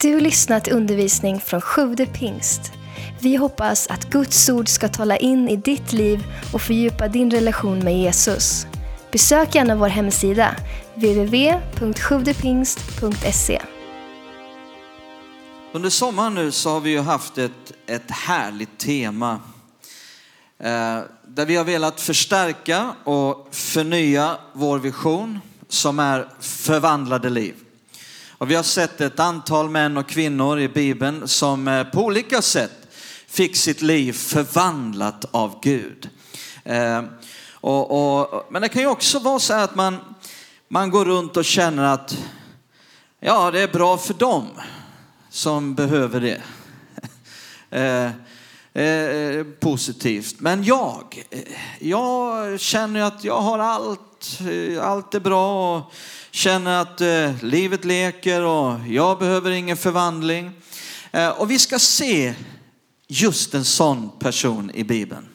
Du har lyssnat till undervisning från Sjude pingst. Vi hoppas att Guds ord ska tala in i ditt liv och fördjupa din relation med Jesus. Besök gärna vår hemsida, www.sjuvdepingst.se. Under sommaren nu så har vi ju haft ett, ett härligt tema eh, där vi har velat förstärka och förnya vår vision som är förvandlade liv. Och vi har sett ett antal män och kvinnor i Bibeln som eh, på olika sätt fick sitt liv förvandlat av Gud. Eh, och, och, men det kan ju också vara så att man, man går runt och känner att ja, det är bra för dem som behöver det. Eh, eh, positivt. Men jag, eh, jag känner att jag har allt, eh, allt är bra och känner att eh, livet leker och jag behöver ingen förvandling. Eh, och vi ska se just en sån person i Bibeln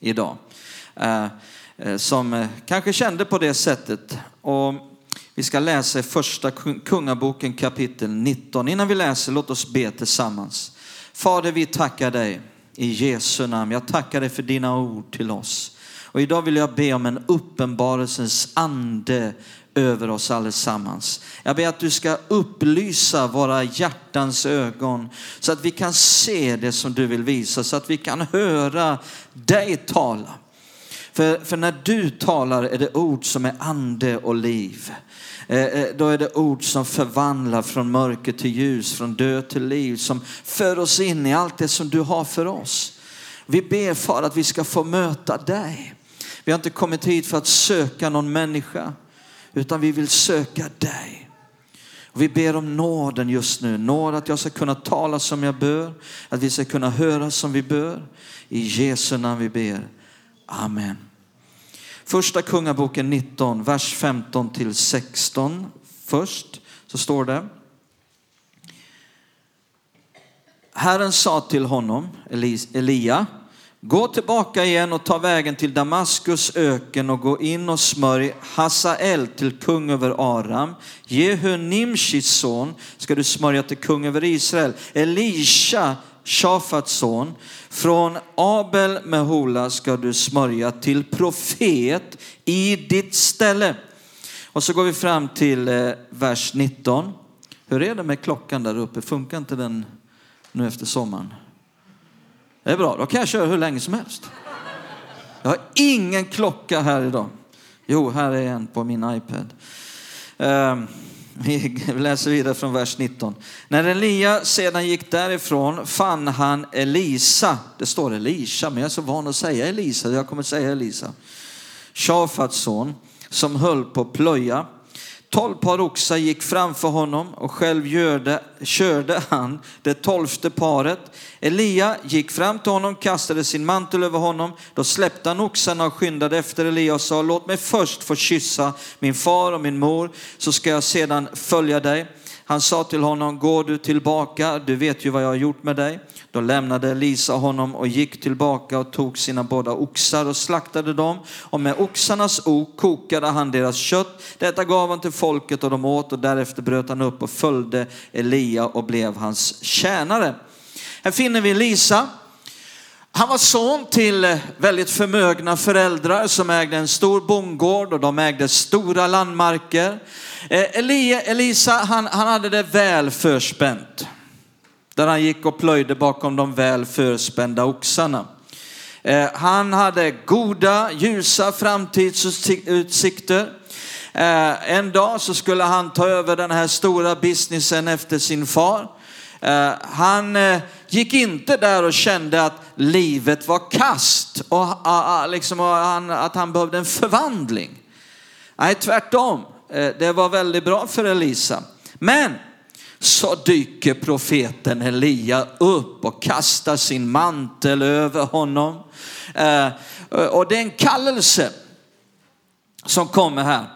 idag. Eh, eh som eh, kanske kände på det sättet. Och vi ska läsa i första kungaboken kapitel 19. Innan vi läser, låt oss be tillsammans. Fader, vi tackar dig i Jesu namn. Jag tackar dig för dina ord till oss. Och idag vill jag be om en uppenbarelsens ande över oss allesammans. Jag ber att du ska upplysa våra hjärtans ögon så att vi kan se det som du vill visa, så att vi kan höra dig tala. För, för när du talar är det ord som är ande och liv. Eh, eh, då är det ord som förvandlar från mörker till ljus, från död till liv, som för oss in i allt det som du har för oss. Vi ber för att vi ska få möta dig. Vi har inte kommit hit för att söka någon människa utan vi vill söka dig. Och vi ber om nåden just nu. Nåd att jag ska kunna tala som jag bör, att vi ska kunna höra som vi bör. I Jesu namn vi ber. Amen. Första Kungaboken 19, vers 15 till 16. Först så står det. Herren sa till honom, Elia, Gå tillbaka igen och ta vägen till Damaskus öken och gå in och smörj Hasael till kung över Aram. Jehu Nimshis son ska du smörja till kung över Israel. Elisha, Shafats son, från Abel Mehola ska du smörja till profet i ditt ställe. Och så går vi fram till eh, vers 19. Hur är det med klockan där uppe? Funkar inte den nu efter sommaren? Det är bra, då kan jag köra hur länge som helst. Jag har ingen klocka här idag. Jo, här är en på min iPad. Ehm, vi läser vidare från vers 19. När Elia sedan gick därifrån fann han Elisa. Det står Elisha, men jag är så van att säga Elisa. Jag kommer att säga Elisa. Shafats son som höll på att plöja. Tolv par oxar gick framför honom och själv görde, körde han det tolfte paret. Elia gick fram till honom, kastade sin mantel över honom. Då släppte han oxarna och skyndade efter Elia och sa, låt mig först få kyssa min far och min mor, så ska jag sedan följa dig. Han sa till honom, går du tillbaka, du vet ju vad jag har gjort med dig. Då lämnade Elisa honom och gick tillbaka och tog sina båda oxar och slaktade dem. Och med oxarnas ok kokade han deras kött. Detta gav han till folket och de åt och därefter bröt han upp och följde Elia och blev hans tjänare. Här finner vi Elisa. Han var son till väldigt förmögna föräldrar som ägde en stor bondgård och de ägde stora landmarker. Eh, Elia, Elisa, han, han hade det väl förspänt. Där han gick och plöjde bakom de väl förspända oxarna. Eh, han hade goda, ljusa framtidsutsikter. Eh, en dag så skulle han ta över den här stora businessen efter sin far. Eh, han eh, gick inte där och kände att livet var kast och liksom att han behövde en förvandling. Nej, tvärtom. Eh, det var väldigt bra för Elisa. Men så dyker profeten Elia upp och kastar sin mantel över honom. Och det är en kallelse som kommer här.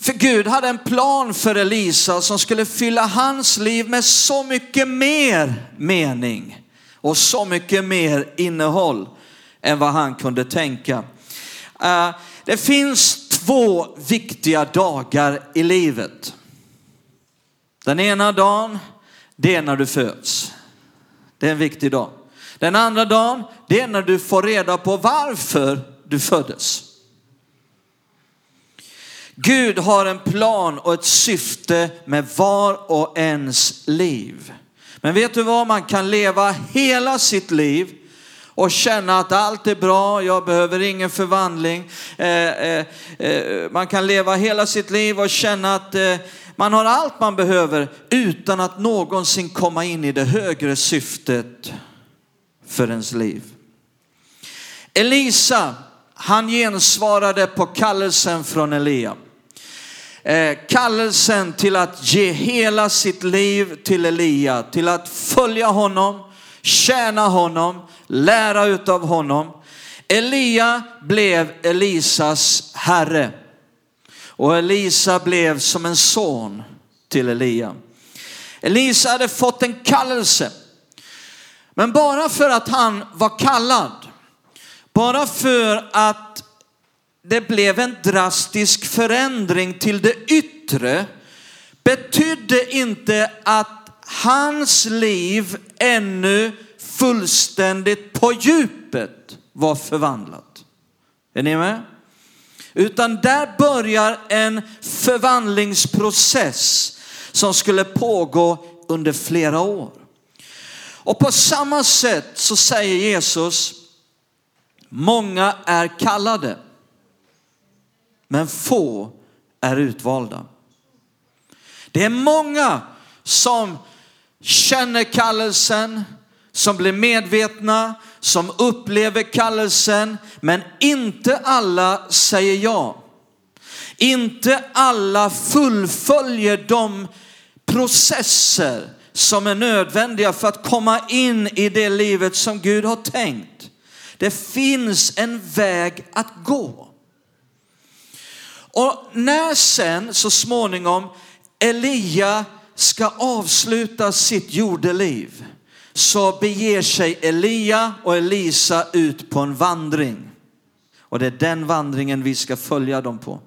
För Gud hade en plan för Elisa som skulle fylla hans liv med så mycket mer mening och så mycket mer innehåll än vad han kunde tänka. Eh, det finns två viktiga dagar i livet. Den ena dagen, det är när du föds. Det är en viktig dag. Den andra dagen, det är när du får reda på varför du föddes. Gud har en plan och ett syfte med var och ens liv. Men vet du vad, man kan leva hela sitt liv och känna att allt är bra, jag behöver ingen förvandling. Eh, eh, eh, man kan leva hela sitt liv och känna att eh, man har allt man behöver utan att någonsin komma in i det högre syftet för ens liv. Elisa, han gensvarade på kallelsen från Elia. Eh, kallelsen till att ge hela sitt liv till Elia, till att följa honom, tjäna honom, lära utav honom. Elia blev Elisas herre och Elisa blev som en son till Elia. Elisa hade fått en kallelse, men bara för att han var kallad, bara för att det blev en drastisk förändring till det yttre betydde inte att hans liv ännu fullständigt på djupet var förvandlat. Är ni med? Utan där börjar en förvandlingsprocess som skulle pågå under flera år. Och på samma sätt så säger Jesus, många är kallade men få är utvalda. Det är många som känner kallelsen, som blir medvetna, som upplever kallelsen, men inte alla säger ja. Inte alla fullföljer de processer som är nödvändiga för att komma in i det livet som Gud har tänkt. Det finns en väg att gå. Och när sen så småningom Elia ska avsluta sitt jordeliv så beger sig Elia och Elisa ut på en vandring. Och det är den vandringen vi ska följa dem på.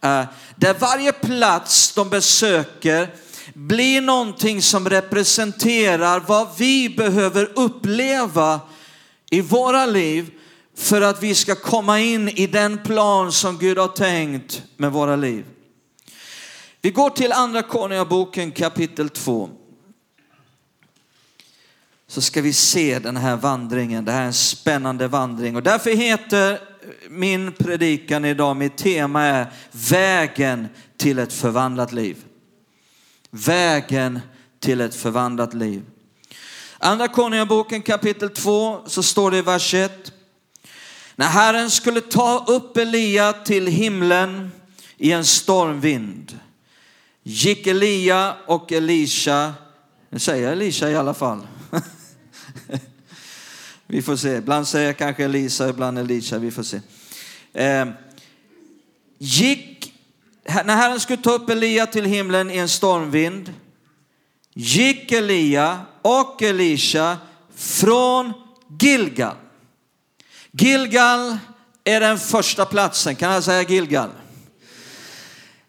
Eh, där varje plats de besöker blir någonting som representerar vad vi behöver uppleva i våra liv för att vi ska komma in i den plan som Gud har tänkt med våra liv. Vi går till andra Konungaboken kapitel 2. Så ska vi se den här vandringen, det här är en spännande vandring. Och därför heter min predikan idag, mitt tema är vägen till ett förvandlat liv. Vägen till ett förvandlat liv. Andra Konungaboken kapitel 2 så står det i vers 1. När Herren skulle ta upp Elia till himlen i en stormvind gick Elia och Elisha, nu säger jag Elisha i alla fall. vi får se, ibland säger jag kanske Elisa, ibland Elisha, vi får se. Eh, gick, när Herren skulle ta upp Elia till himlen i en stormvind gick Elia och Elisha från Gilgal Gilgal är den första platsen. Kan jag säga Gilgal?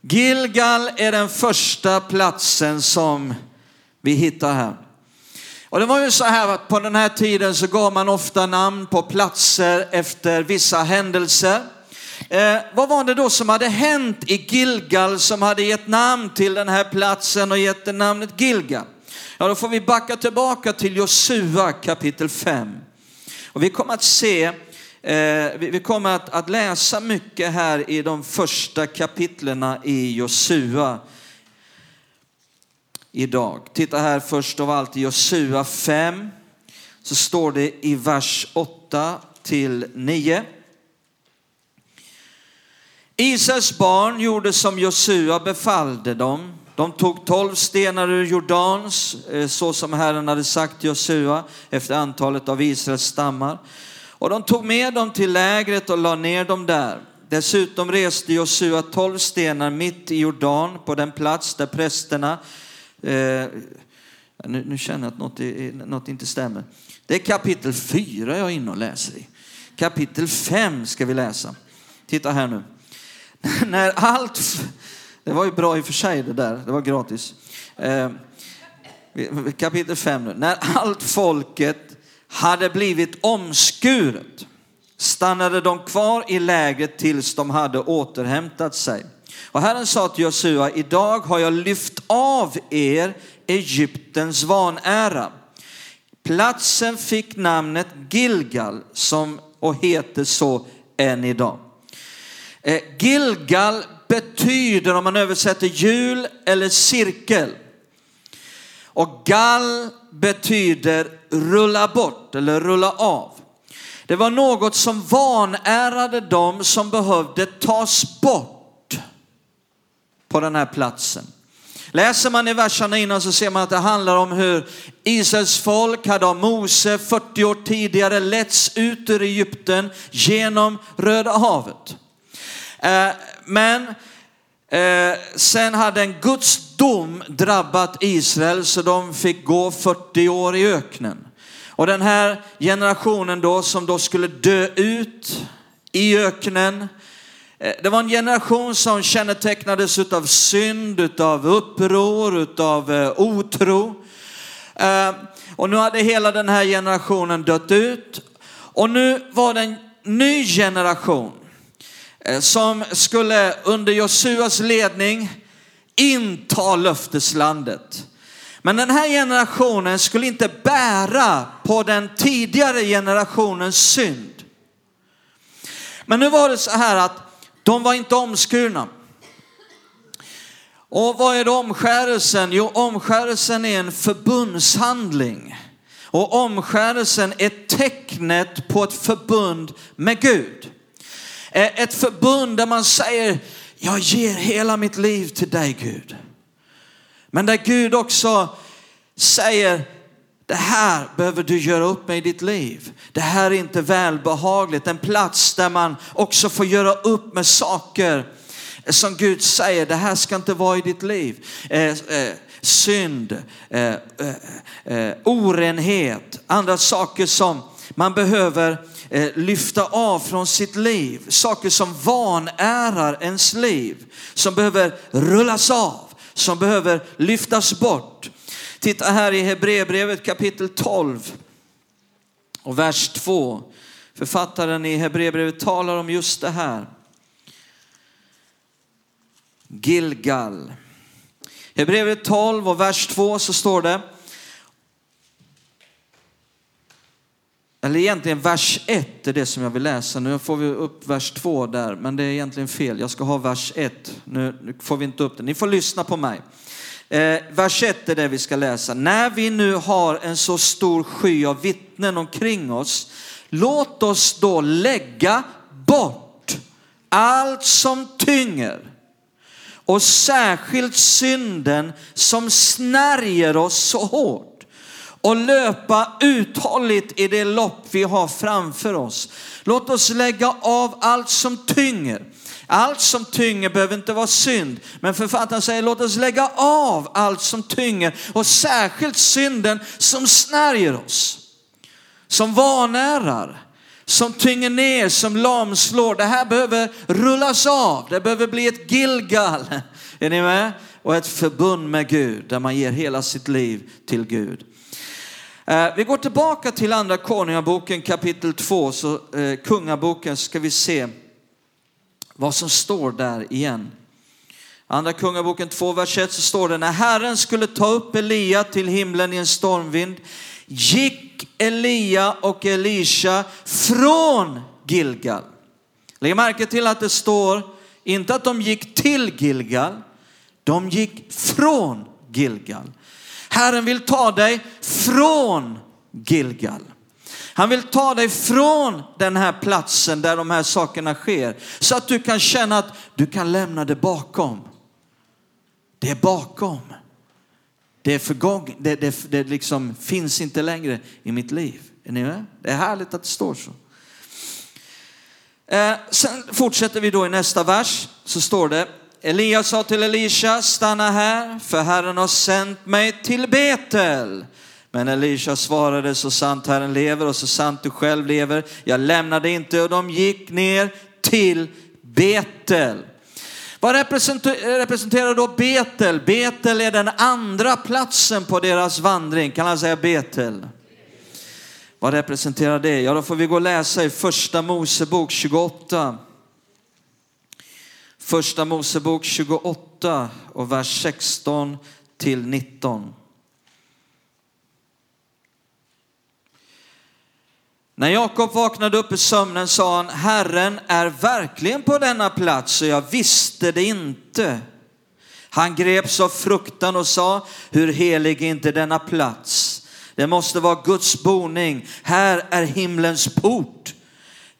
Gilgal är den första platsen som vi hittar här. Och det var ju så här att på den här tiden så gav man ofta namn på platser efter vissa händelser. Eh, vad var det då som hade hänt i Gilgal som hade gett namn till den här platsen och gett det namnet Gilgal? Ja, då får vi backa tillbaka till Josua kapitel 5. Och vi kommer att se Eh, vi kommer att, läsa mycket här i de första kapitlerna i Josua idag. Titta här först av allt i Josua 5 så står det i vers 8 till 9. Israels barn gjorde som Josua befallde dem. De tog tolv stenar ur Jordans, eh, så som Herren hade sagt Josua efter antalet av Israels stammar. Och de tog med dem till lägret och la ner dem där. Dessutom reste Josua tolv stenar mitt i Jordan på den plats där prästerna, eh, nu, nu, känner jag att något, något inte stämmer. Det är kapitel 4 jag är inne och läser i. Kapitel 5 ska vi läsa. Titta här nu. När allt, Det var ju bra i och för sig det där, det var gratis. Eh, kapitel 5 nu. När allt folket hade blivit omskuret stannade de kvar i lägret tills de hade återhämtat sig. Och Herren sa till Josua, idag har jag lyft av er Egyptens vanära. Platsen fick namnet Gilgal som, och heter så än idag. Eh, Gilgal betyder, om man översätter hjul eller cirkel, och gal betyder rulla bort eller rulla av. Det var något som vanärade dem som behövde tas bort på den här platsen. Läser man i verserna innan så ser man att det handlar om hur Israels folk hade av Mose 40 år tidigare letts ut ur Egypten genom Röda havet. Eh, men eh, sen hade en Guds dom drabbat Israel så de fick gå 40 år i öknen. Och den här generationen då som då skulle dö ut i öknen. Eh, det var en generation som kännetecknades av synd, av uppror, av eh, otro. Eh, och nu hade hela den här generationen dött ut. Och nu var det en ny generation Eh, som skulle under Josuas ledning inta löfteslandet. Men den här generationen skulle inte bära på den tidigare generationens synd. Men nu var det så här att de var inte omskurna. Och vad är då omskärelsen? Jo, omskärelsen är en förbundshandling. Och omskärelsen är tecknet på ett förbund med Gud. Eh, ett förbund där man säger, jag ger hela mitt liv till dig Gud. Men där Gud också säger, det här behöver du göra upp med i ditt liv. Det här är inte välbehagligt. En plats där man också får göra upp med saker som Gud säger, det här ska inte vara i ditt liv. Eh, eh, synd, eh, eh, eh orenhet, andra saker som man behöver Eh, lyfta av från sitt liv. Saker som vanärar ens liv, som behöver rullas av som behöver lyftas bort. Titta här i Hebreerbrevet kapitel 12 och vers 2. Författaren i Hebreerbrevet talar om just det här. Gilgal. Hebreerbrevet 12 och vers 2 så står det eller egentligen vers 1 är det som jag vill läsa. Nu får vi upp vers 2 där, men det är egentligen fel. Jag ska ha vers 1. Nu, nu får vi inte upp det. Ni får lyssna på mig. Eh, vers 1 är det vi ska läsa. När vi nu har en så stor sky av vittnen omkring oss, låt oss då lägga bort allt som tynger och särskilt synden som snärjer oss så hårt och löpa uthålligt i det lopp vi har framför oss. Låt oss lägga av allt som tynger. Allt som tynger behöver inte vara synd, men författaren säger låt oss lägga av allt som tynger och särskilt synden som snärjer oss, som vanärar, som tynger ner, som lamslår. Det här behöver rullas av. Det behöver bli ett Gilgal. Är ni med? Och ett förbund med Gud där man ger hela sitt liv till Gud. Eh, vi går tillbaka till andra konungaboken kapitel 2, så eh, kungaboken ska vi se vad som står där igen. Andra kungaboken 2, vers 1 så står det när Herren skulle ta upp Elia till himlen i en stormvind gick Elia och Elisha från Gilgal. Lägg märke till att det står inte att de gick till Gilgal, de gick från Gilgal. Herren vill ta dig från Gilgal. Han vill ta dig från den här platsen där de här sakerna sker så att du kan känna att du kan lämna det bakom. Det är bakom. Det är förgång, det, det, det liksom finns inte längre i mitt liv. Är ni med? Det är härligt att det står så. Eh, sen fortsätter vi då i nästa vers så står det Elias sa till Elisha, stanna här, för Herren har sänt mig till Betel. Men Elisha svarade, så sant Herren lever och så sant du själv lever, jag lämnade inte och de gick ner till Betel. Vad representerar då Betel? Betel är den andra platsen på deras vandring. Kan han säga Betel? Vad representerar det? Ja, då får vi gå och läsa i första Mosebok 28. Första Mosebok 28 och vers 16 till 19. När Jakob vaknade upp i sömnen sa han, Herren är verkligen på denna plats och jag visste det inte. Han greps av fruktan och sa, hur helig är inte denna plats? Det måste vara Guds boning. Här är himlens port.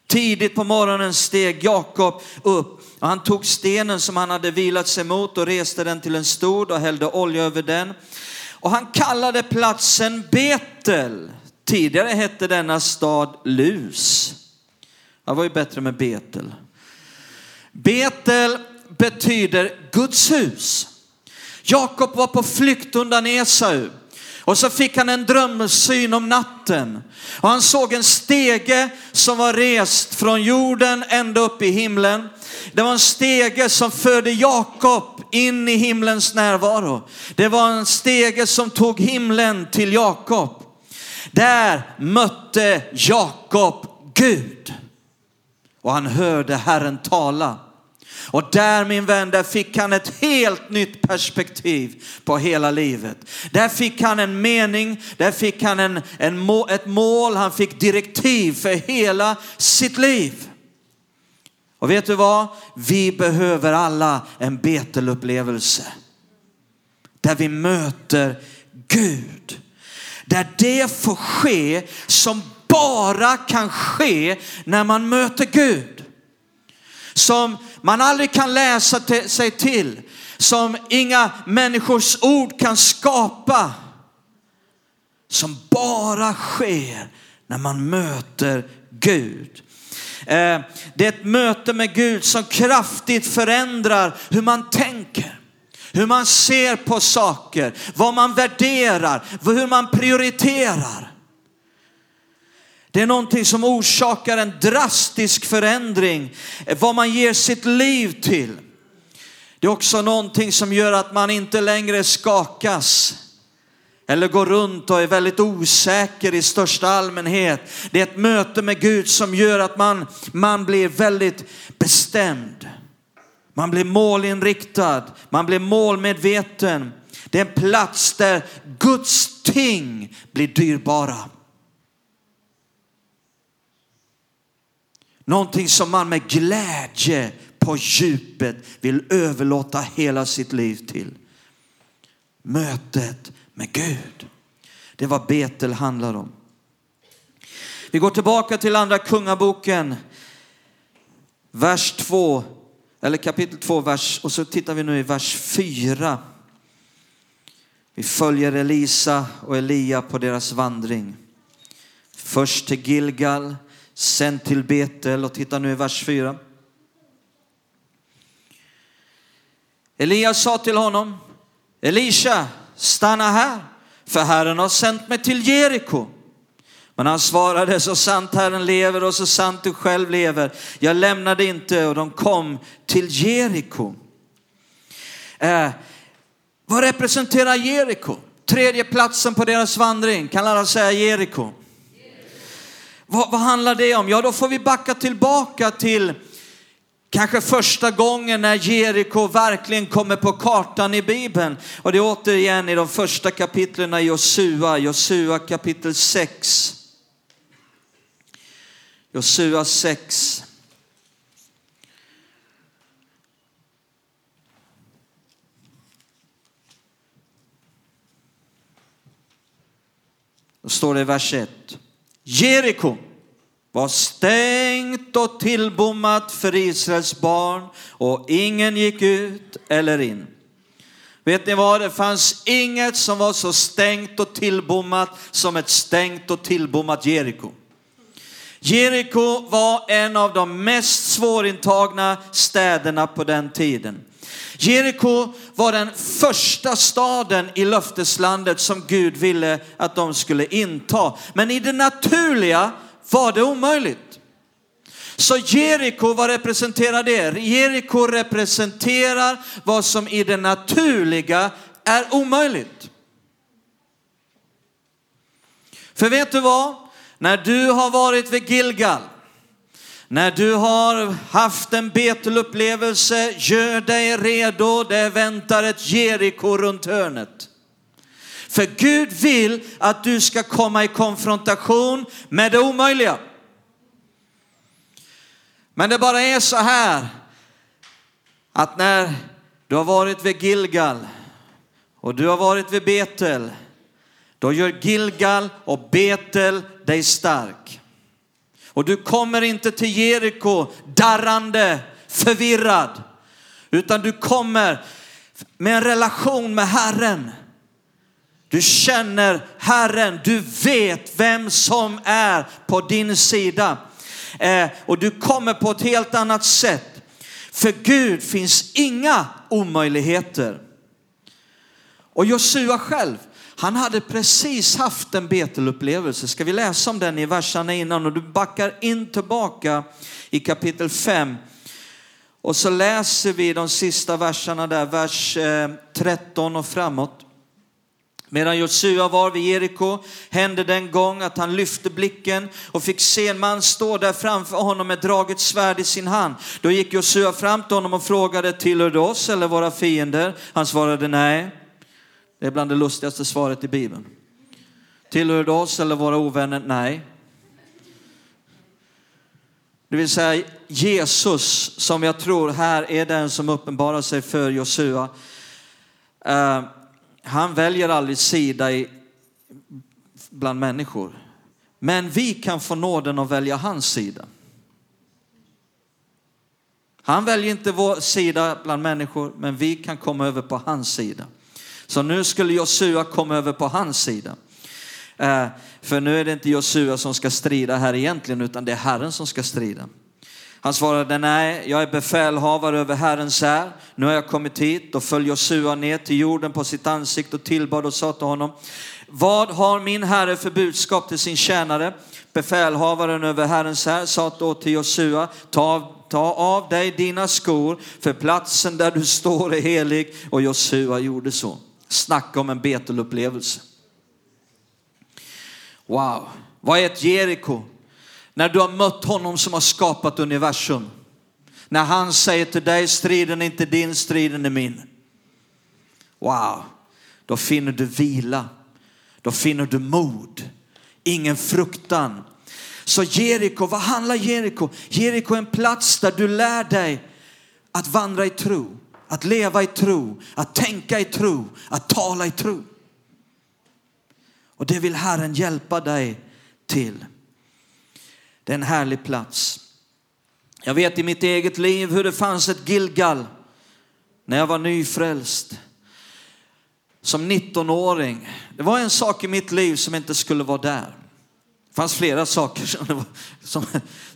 Tidigt på morgonen steg Jakob upp och han tog stenen som han hade vilat sig mot och reste den till en stod och hällde olja över den. Och han kallade platsen Betel. Tidigare hette denna stad Lus. Det var ju bättre med Betel. Betel betyder Guds hus. Jakob var på flykt undan Esau. Och så fick han en drömsyn om natten. Och han såg en stege som var rest från jorden ända upp i himlen. Det var en stege som förde Jakob in i himlens närvaro. Det var en stege som tog himlen till Jakob. Där mötte Jakob Gud. Och han hörde Herren tala. Och där min vän, där fick han ett helt nytt perspektiv på hela livet. Där fick han en mening, där fick han en, en, ett mål, han fick direktiv för hela sitt liv. Och vet du vad? Vi behöver alla en Betelupplevelse. Där vi möter Gud. Där det får ske som bara kan ske när man möter Gud. Som man aldrig kan läsa sig till. Som inga människors ord kan skapa. Som bara sker när man möter Gud. Eh, det är ett möte med Gud som kraftigt förändrar hur man tänker. Hur man ser på saker, vad man värderar, hur man prioriterar. Det är någonting som orsakar en drastisk förändring, vad man ger sitt liv till. Det är också någonting som gör att man inte längre skakas eller går runt och är väldigt osäker i största allmänhet. Det är ett möte med Gud som gör att man, man blir väldigt bestämd. Man blir målinriktad, man blir målmedveten. Det är en plats där Guds ting blir dyrbara. Någonting som man med glädje på djupet vill överlåta hela sitt liv till. Mötet med Gud. Det är vad Betel handlar om. Vi går tillbaka till andra kungaboken, vers 2 eller kapitel 2, vers, och så tittar vi nu i vers 4. Vi följer Elisa och Elia på deras vandring. Först till Gilgal, Sänd till Betel och titta nu i vers 4. Elias sa till honom, Elisha, stanna här, för Herren har sänt mig till Jeriko. Men han svarade, så sant Herren lever och så sant du själv lever. Jag lämnade inte och de kom till Jeriko. Eh, vad representerar Jeriko? Tredje platsen på deras vandring. Kan alla säga Jeriko? Vad, vad handlar det om? Ja, då får vi backa tillbaka till Kanske första gången när Jeriko verkligen kommer på kartan i Bibeln. Och det är återigen i de första kapitlen i Josua, Josua kapitel 6. Josua 6. Då står det i vers 1. Jeriko var stängt och tillbommat för Israels barn och ingen gick ut eller in. Vet ni vad? Det fanns inget som var så stängt och tillbommat som ett stängt och tillbommat Jeriko. Jeriko var en av de mest svårintagna städerna på den tiden. Jeriko var den första staden i löfteslandet som Gud ville att de skulle inta. Men i det naturliga var det omöjligt. Så Jeriko, vad representerar det? Jeriko representerar vad som i det naturliga är omöjligt. För vet du vad? När du har varit vid Gilgal, när du har haft en Betelupplevelse, gör dig redo, det väntar ett Jeriko runt hörnet. För Gud vill att du ska komma i konfrontation med det omöjliga. Men det bara är så här att när du har varit vid Gilgal och du har varit vid Betel, då gör Gilgal och Betel dig stark. Och du kommer inte till Jeriko darrande, förvirrad, utan du kommer med en relation med Herren. Du känner Herren, du vet vem som är på din sida. Eh, och du kommer på ett helt annat sätt. För Gud finns inga omöjligheter. Och Josua själv, han hade precis haft en Betelupplevelse. Ska vi läsa om den i verserna innan? Och du backar in tillbaka i kapitel 5. Och så läser vi de sista verserna där, vers eh, 13 och framåt. Medan Josua var vid Jeriko hände den gång att han lyfte blicken och fick se en man stå där framför honom med draget svärd i sin hand. Då gick Josua fram till honom och frågade, tillhör du oss eller våra fiender? Han svarade nej. Det är bland det lustigaste svaret i Bibeln. Tillhör du oss eller våra ovänner? Nej. Det vill säga Jesus som jag tror här är den som uppenbarar sig för Josua. Uh, han väljer aldrig sida i, bland människor. Men vi kan få nåden att välja hans sida. Han väljer inte vår sida bland människor, men vi kan komma över på hans sida. Så nu skulle Josua komma över på hans sida. Eh, för nu är det inte Josua som ska strida här egentligen, utan det är Herren som ska strida. Han svarade, nej, jag är befälhavare över Herrens här. Nu har jag kommit hit. Då föll Josua ner till jorden på sitt ansikte och tillbad och sa till honom, vad har min herre för budskap till sin tjänare? Befälhavaren över Herrens här sa då till Josua, ta, ta av dig dina skor, för platsen där du står är helig. Och Josua gjorde så. Snacka om en Betelupplevelse. Wow, vad är ett Jeriko? När du har mött honom som har skapat universum. När han säger till dig, striden är inte din, striden är min. Wow, då finner du vila. Då finner du mod. Ingen fruktan. Så Jeriko, vad handlar Jeriko? Jeriko är en plats där du lär dig att vandra i tro, att leva i tro, att tänka i tro, att tala i tro. Och det vill Herren hjälpa dig till. Det är en härlig plats. Jag vet i mitt eget liv hur det fanns ett Gilgal när jag var nyfrälst. Som 19-åring. Det var en sak i mitt liv som inte skulle vara där. Det fanns flera saker som, som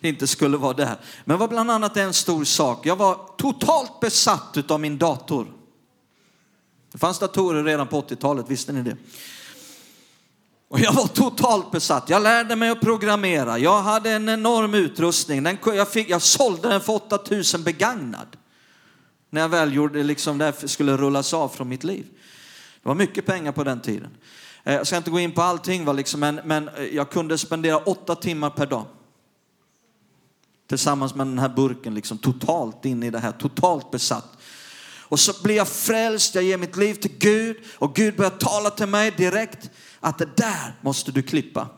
inte skulle vara där. Men det var bland annat en stor sak. Jag var totalt besatt av min dator. Det fanns datorer redan på 80-talet, visste ni det? Och jag var totalt besatt. Jag lärde mig att programmera. Jag hade en enorm utrustning. Den, jag, fick, jag sålde den för 8000 begagnad. När jag väl gjorde liksom det skulle rullas av från mitt liv. Det var mycket pengar på den tiden. Eh, jag ska inte gå in på allting, va, liksom, men, men eh, jag kunde spendera åtta timmar per dag. Tillsammans med den här burken, liksom, totalt in i det här, totalt besatt. Och så blir jag frälst, jag ger mitt liv till Gud och Gud börjar tala till mig direkt att det där måste du klippa.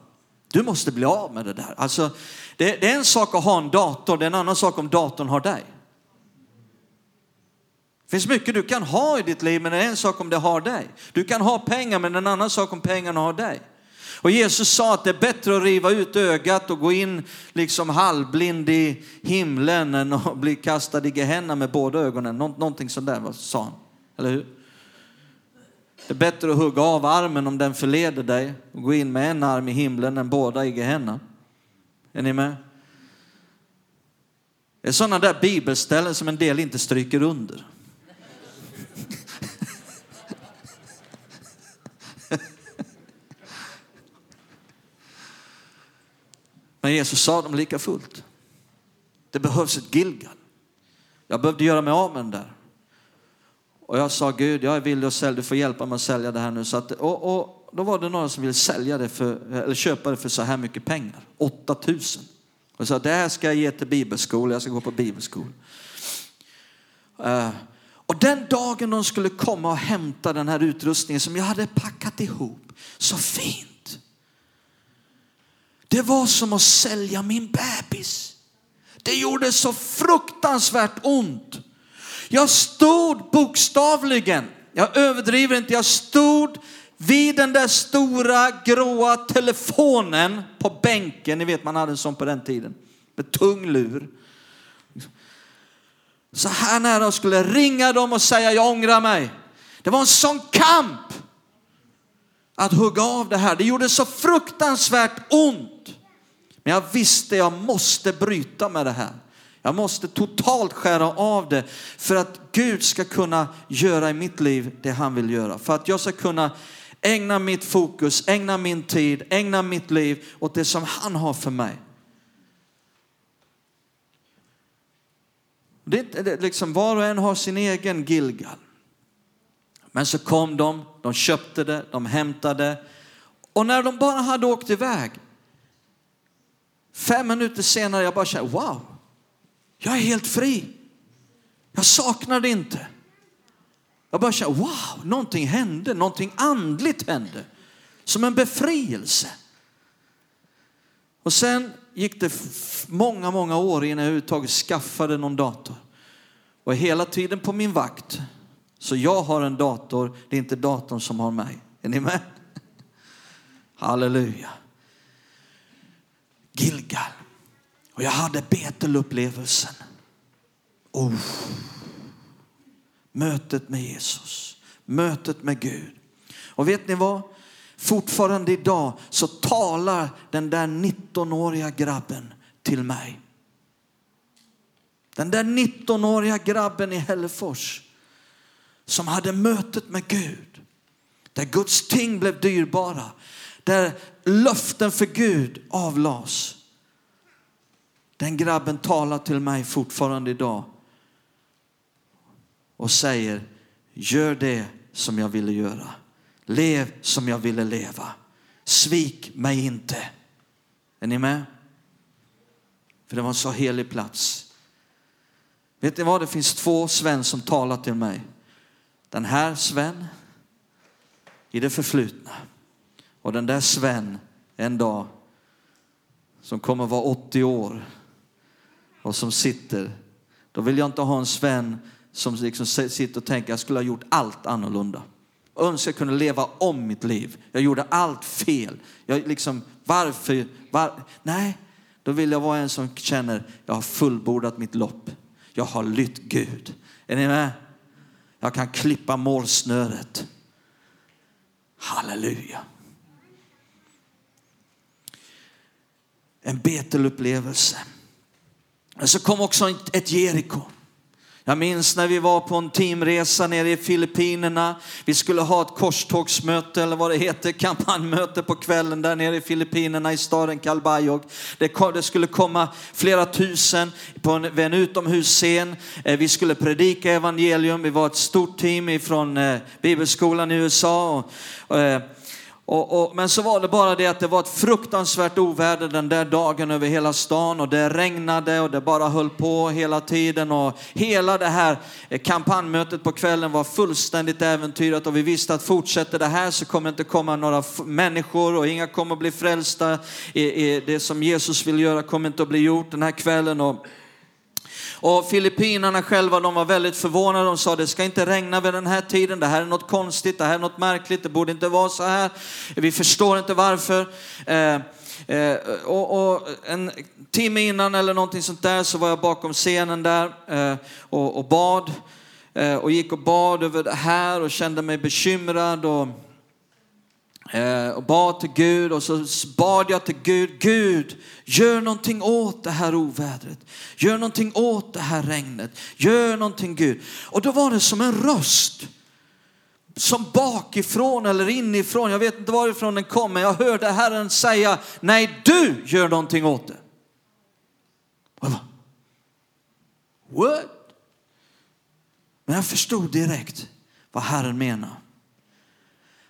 Du måste bli av med det där. Alltså, det, det är en sak att ha en dator, det är en annan sak om datorn har dig. Det finns mycket du kan ha i ditt liv, men det är en sak om det har dig. Du kan ha pengar, men en annan sak om pengarna har dig. Och Jesus sa att det är bättre att riva ut ögat och gå in liksom halvblind i himlen än att bli kastad i Gehenna med båda ögonen. Nå någonting sånt där sa han, eller hur? Det är bättre att hugga av armen om den förleder dig och gå in med en arm i himlen än båda i Gehenna. Är ni med? Det är sådana där bibelställen som en del inte stryker under. Men Jesus sa dem lika fullt. Det behövs ett Gilgal. Jag behövde göra mig av med den där. Och jag sa Gud, jag är villig att sälja, du får hjälpa mig att sälja det här nu. Så att, och, och då var det några som ville sälja det för, eller köpa det för så här mycket pengar, 8000. Och sa, det här ska jag ge till bibelskola, jag ska gå på bibelskola. Uh, och den dagen de skulle komma och hämta den här utrustningen som jag hade packat ihop så fint. Det var som att sälja min bebis. Det gjorde så fruktansvärt ont. Jag stod bokstavligen, jag överdriver inte, jag stod vid den där stora gråa telefonen på bänken. Ni vet man hade en sån på den tiden. Med tung lur. Så här nära och skulle ringa dem och säga jag ångrar mig. Det var en sån kamp att hugga av det här. Det gjorde så fruktansvärt ont. Men jag visste jag måste bryta med det här. Jag måste totalt skära av det för att Gud ska kunna göra i mitt liv det han vill göra. För att jag ska kunna ägna mitt fokus, ägna min tid, ägna mitt liv åt det som han har för mig. Det är liksom var och en har sin egen Gilgal. Men så kom de, de köpte det, de hämtade och när de bara hade åkt iväg, fem minuter senare, jag bara känner, wow, jag är helt fri. Jag saknar det inte. Jag bara känner, wow, någonting hände, någonting andligt hände. Som en befrielse. Och sen gick det många, många år innan jag överhuvudtaget skaffade någon dator. Och hela tiden på min vakt. Så jag har en dator, det är inte datorn som har mig. Är ni med? Halleluja. Gilgal. Och jag hade Betelupplevelsen. Oh. Mötet med Jesus, mötet med Gud. Och vet ni vad? Fortfarande idag så talar den där 19-åriga grabben till mig. Den där 19-åriga grabben i Hällefors som hade mötet med Gud. Där Guds ting blev dyrbara. Där löften för Gud avlas. Den grabben talar till mig fortfarande idag och säger gör det som jag ville göra. Lev som jag ville leva. Svik mig inte. Är ni med? För det var en så helig plats. Vet ni vad? Det finns två Sven som talar till mig. Den här Sven i det förflutna och den där Sven en dag som kommer vara 80 år och som sitter. Då vill jag inte ha en Sven som liksom sitter och tänker jag skulle ha gjort allt annorlunda. Jag önskar jag kunde leva om mitt liv. Jag gjorde allt fel. Jag liksom, varför? Var? Nej, då vill jag vara en som känner jag har fullbordat mitt lopp. Jag har lytt Gud. Är ni med? Jag kan klippa målsnöret. Halleluja. En Betelupplevelse. Men så kom också ett Jeriko. Jag minns när vi var på en teamresa nere i Filippinerna. Vi skulle ha ett korstågsmöte eller vad det heter, kampanjmöte på kvällen där nere i Filippinerna i staden Calbayog. Det, skulle komma flera tusen på en, en utomhusscen. Eh, vi skulle predika evangelium. Vi var ett stort team från eh, bibelskolan i USA. Och, eh, och, och, men så var det bara det att det var ett fruktansvärt oväder den där dagen över hela stan och det regnade och det bara höll på hela tiden och hela det här kampanjmötet på kvällen var fullständigt äventyrat och vi visste att fortsätter det här så kommer det inte komma några människor och inga kommer bli frälsta. Det som Jesus vill göra kommer inte att bli gjort den här kvällen. Och och Filippinerna själva de var väldigt förvånade. De sa det ska inte regna vid den här tiden. Det här är något konstigt, det här är något märkligt. Det borde inte vara så här. Vi förstår inte varför. Eh, eh, och, och, en timme innan eller någonting sånt där så var jag bakom scenen där eh, och, och, bad. Eh, och gick och bad över det här och kände mig bekymrad. Och, Eh, och bad till Gud och så bad jag till Gud, Gud gör någonting åt det här ovädret. Gör någonting åt det här regnet. Gör någonting Gud. Och då var det som en röst. Som bakifrån eller inifrån, jag vet inte varifrån den kom, men jag hörde Herren säga, nej du gör någonting åt det. What? Men jag förstod direkt vad Herren menade.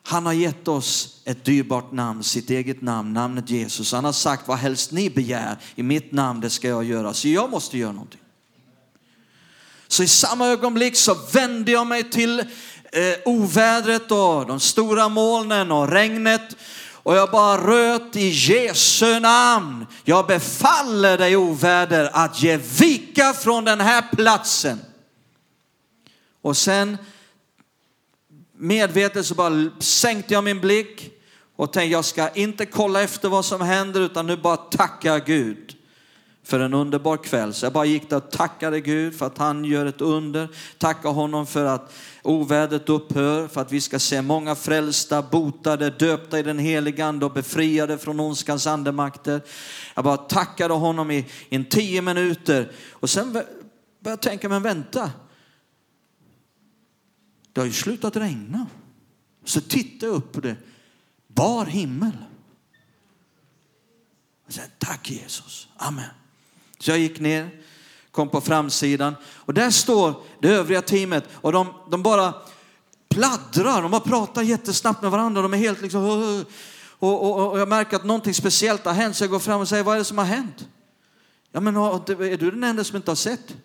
Han har gett oss ett dyrbart namn, sitt eget namn, namnet Jesus. Han har sagt vad helst ni begär i mitt namn, det ska jag göra. Så jag måste göra någonting. Så i samma ögonblick så vände jag mig till eh, ovädret och de stora molnen och regnet och jag bara röt i Jesu namn. Jag befaller dig oväder att ge vika från den här platsen. Och sen medvetet så bara sänkte jag min blick och tänkte jag ska inte kolla efter vad som händer utan nu bara tacka Gud för en underbar kväll. Så jag bara gick där och tackade Gud för att han gör ett under. Tacka honom för att ovädret upphör, för att vi ska se många frälsta, botade, döpta i den heliga ande och befriade från ondskans andemakter. Jag bara tackade honom i, i tio minuter och sen började jag tänka, men vänta. Det har ju slutat regna. Så tittade jag upp på det. Bar himmel. Och sen, Tack Jesus. Amen. Så jag gick ner, kom på framsidan och där står det övriga teamet och de, de bara pladdrar, de bara pratar jättesnabbt med varandra. De är helt liksom... Och, och, och jag märker att någonting speciellt har hänt så jag går fram och säger, vad är det som har hänt? Ja men är du den enda som inte har sett?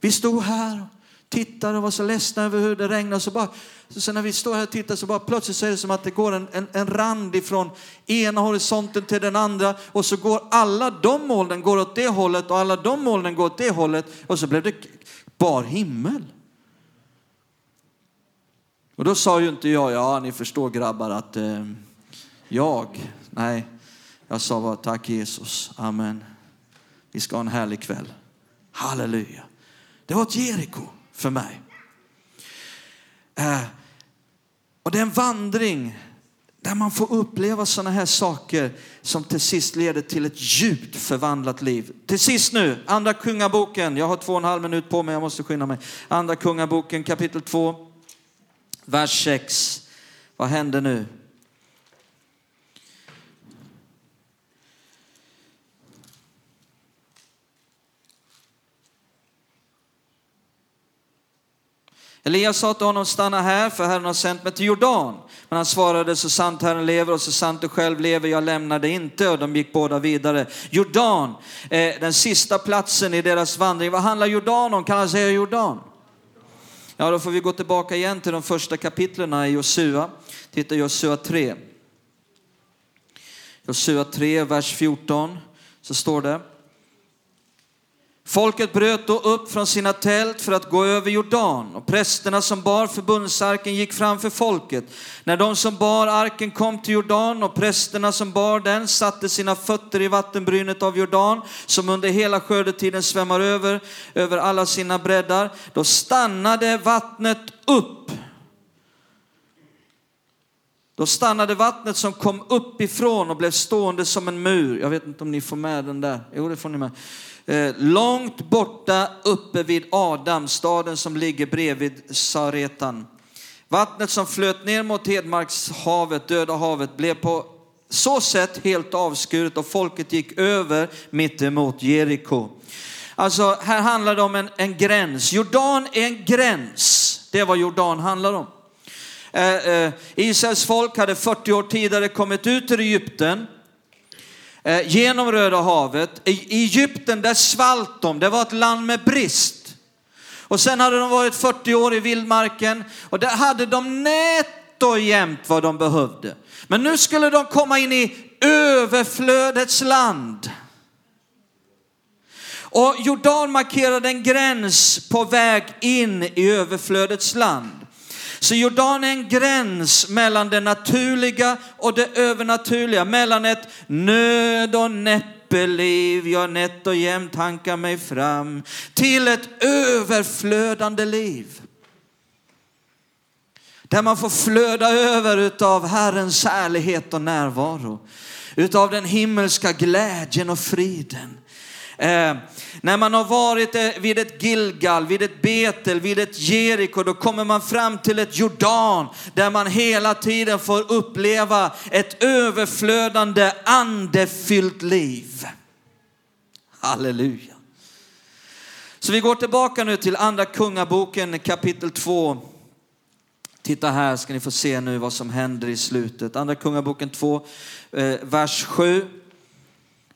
Vi stod här tittade och var så ledsna över hur det regnade. Så, bara, så när vi står här och tittar så bara plötsligt så är det som att det går en, en, en rand ifrån ena horisonten till den andra och så går alla de molnen går åt det hållet och alla de molnen går åt det hållet och så blev det bar himmel. Och då sa ju inte jag, ja ni förstår grabbar att eh, jag, nej, jag sa bara tack Jesus, amen. Vi ska ha en härlig kväll. Halleluja. Det var ett Jeriko för mig. Eh, och det är en vandring där man får uppleva sådana här saker som till sist leder till ett djupt förvandlat liv. Till sist nu, andra kungaboken. Jag har två och en halv minut på mig, jag måste skynda mig. Andra kungaboken kapitel 2, vers 6. Vad händer nu? Elias sa till honom, stanna här för Herren har sänt mig till Jordan. Men han svarade, så sant Herren lever och så sant du själv lever, jag lämnar dig inte. Och de gick båda vidare. Jordan, eh, den sista platsen i deras vandring. Vad handlar Jordan om? Kan han säga Jordan? Ja, då får vi gå tillbaka igen till de första kapitlerna i Josua. Titta Josua 3. Josua 3, vers 14, så står det. Folket bröt då upp från sina tält för att gå över Jordan och prästerna som bar förbundsarken gick framför folket. När de som bar arken kom till Jordan och prästerna som bar den satte sina fötter i vattenbrynet av Jordan som under hela skördetiden svämmar över, över alla sina breddar, då stannade vattnet upp. Då stannade vattnet som kom uppifrån och blev stående som en mur. Jag vet inte om ni får med den där. Jo, det får ni med. Eh, långt borta uppe vid Adam, staden som ligger bredvid Saretan. Vattnet som flöt ner mot Hedmarkshavet, Döda havet, blev på så sätt helt avskuret och folket gick över mitt emot Jeriko. Alltså här handlar det om en, en gräns. Jordan är en gräns. Det är vad Jordan handlar om. Eh, eh, Israels folk hade 40 år tidigare kommit ut ur Egypten Eh, genom Röda havet. I Egypten där svalt de, det var ett land med brist. Och sen hade de varit 40 år i vildmarken och där hade de nätt och jämnt vad de behövde. Men nu skulle de komma in i överflödets land. Och Jordan markerade en gräns på väg in i överflödets land. Så Jordan är en gräns mellan det naturliga och det övernaturliga, mellan ett nöd och näppeliv, jag nätt och jämnt hankar mig fram, till ett överflödande liv. Där man får flöda över utav Herrens härlighet och närvaro, utav den himmelska glädjen och friden. Eh, när man har varit eh, vid ett Gilgal, vid ett Betel, vid ett Jeriko, då kommer man fram till ett Jordan där man hela tiden får uppleva ett överflödande andefyllt liv. Halleluja. Så vi går tillbaka nu till andra kungaboken kapitel 2. Titta här ska ni få se nu vad som händer i slutet. Andra kungaboken 2, eh, vers 7.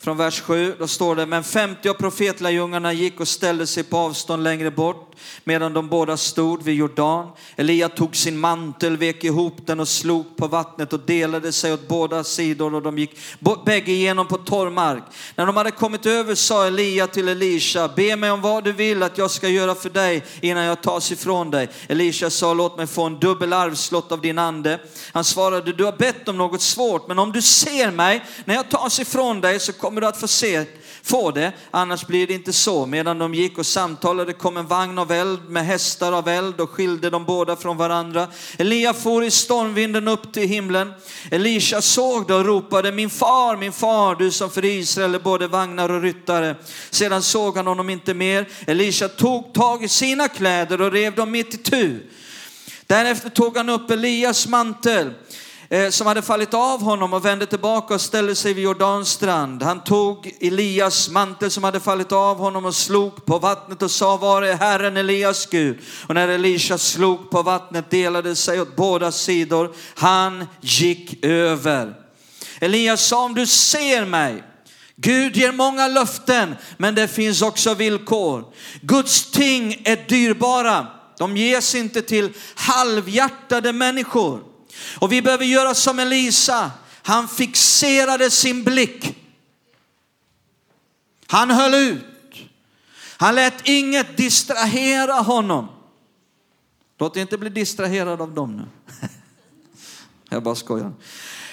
Från vers 7, då står det, men 50 av profetlärjungarna gick och ställde sig på avstånd längre bort medan de båda stod vid Jordan. Elia tog sin mantel, vek ihop den och slog på vattnet och delade sig åt båda sidor och de gick bägge igenom på torr mark. När de hade kommit över sa Elia till Elisha, be mig om vad du vill att jag ska göra för dig innan jag tas ifrån dig. Elisha sa, låt mig få en dubbel arvslott av din ande. Han svarade, du har bett om något svårt, men om du ser mig när jag tas ifrån dig så kommer Kommer du att få se få det, annars blir det inte så. Medan de gick och samtalade kom en vagn av eld med hästar av eld och skilde de båda från varandra. Elia for i stormvinden upp till himlen. Elisha såg det och ropade, min far, min far, du som för Israel är både vagnar och ryttare. Sedan såg han honom inte mer. Elisha tog tag i sina kläder och rev dem mitt i tu. Därefter tog han upp Elias mantel Eh, som hade fallit av honom och vände tillbaka och ställde sig vid Jordans strand. Han tog Elias mantel som hade fallit av honom och slog på vattnet och sa, var är Herren Elias Gud? Och när Elisha slog på vattnet delade sig åt båda sidor. Han gick över. Elias sa, om du ser mig, Gud ger många löften, men det finns också villkor. Guds ting är dyrbara. De ges inte till halvhjärtade människor. Och vi behöver göra som Elisa. Han fixerade sin blick. Han höll ut. Han lät inget distrahera honom. Låt inte bli distraherad av dem nu. Jag bara skojar.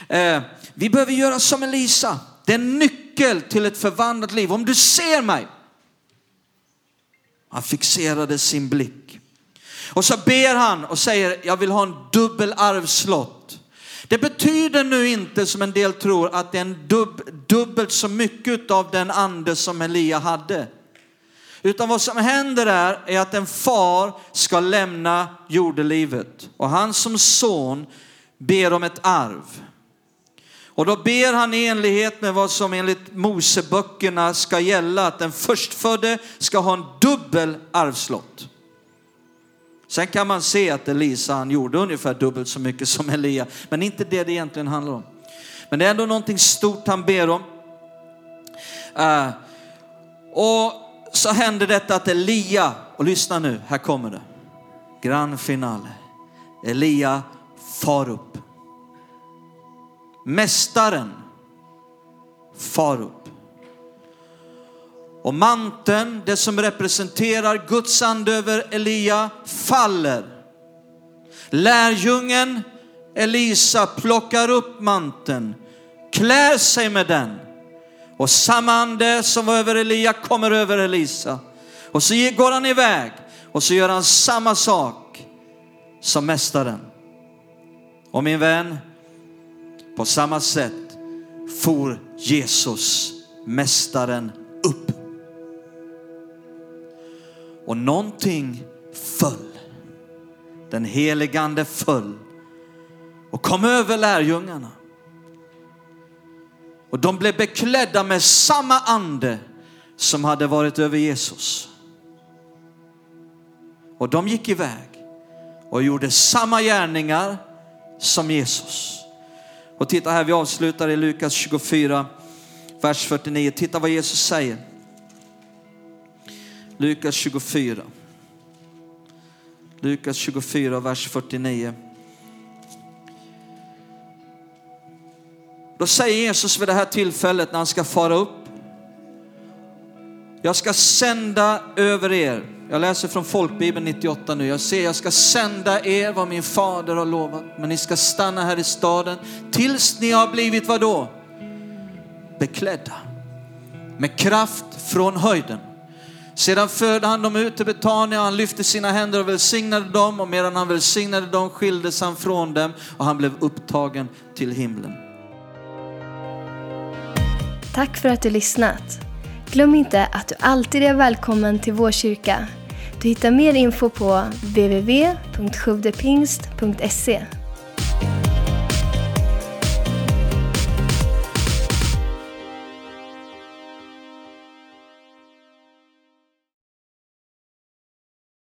Eh, vi behöver göra som Elisa. Det är en nyckel till ett förvandlat liv. Om du ser mig. Han fixerade sin blick. Och så ber han och säger, jag vill ha en dubbel arvslott. Det betyder nu inte som en del tror att det är en dub, dubbelt så mycket av den ande som Elia hade. Utan vad som händer är, är att en far ska lämna jordelivet och han som son ber om ett arv. Och då ber han i enlighet med vad som enligt Moseböckerna ska gälla, att den förstfödde ska ha en dubbel arvslott. Sen kan man se att Elisa han gjorde ungefär dubbelt så mycket som Elia, men inte det det egentligen handlar om. Men det är ändå någonting stort han ber om. Uh, och så händer detta att Elia, och lyssna nu, här kommer det. Grand finale. Elia far upp. Mästaren far upp. Och manteln, det som representerar Guds ande över Elia, faller. Lärjungen Elisa plockar upp manteln, klär sig med den och samma ande som var över Elia kommer över Elisa. Och så går han iväg och så gör han samma sak som mästaren. Och min vän, på samma sätt for Jesus, mästaren, och någonting föll. Den heligande föll och kom över lärjungarna. Och de blev beklädda med samma ande som hade varit över Jesus. Och de gick iväg och gjorde samma gärningar som Jesus. Och titta här, vi avslutar i Lukas 24, vers 49. Titta vad Jesus säger. Lukas 24. Lukas 24, vers 49. Då säger Jesus vid det här tillfället när han ska fara upp. Jag ska sända över er. Jag läser från folkbibeln 98 nu. Jag ser, jag ska sända er vad min fader har lovat. Men ni ska stanna här i staden tills ni har blivit vad då? Beklädda med kraft från höjden. Sedan förde han dem ut till Betania, och han lyfte sina händer och välsignade dem och medan han välsignade dem skildes han från dem och han blev upptagen till himlen. Tack för att du lyssnat. Glöm inte att du alltid är välkommen till vår kyrka. Du hittar mer info på www.sjuvdepingst.se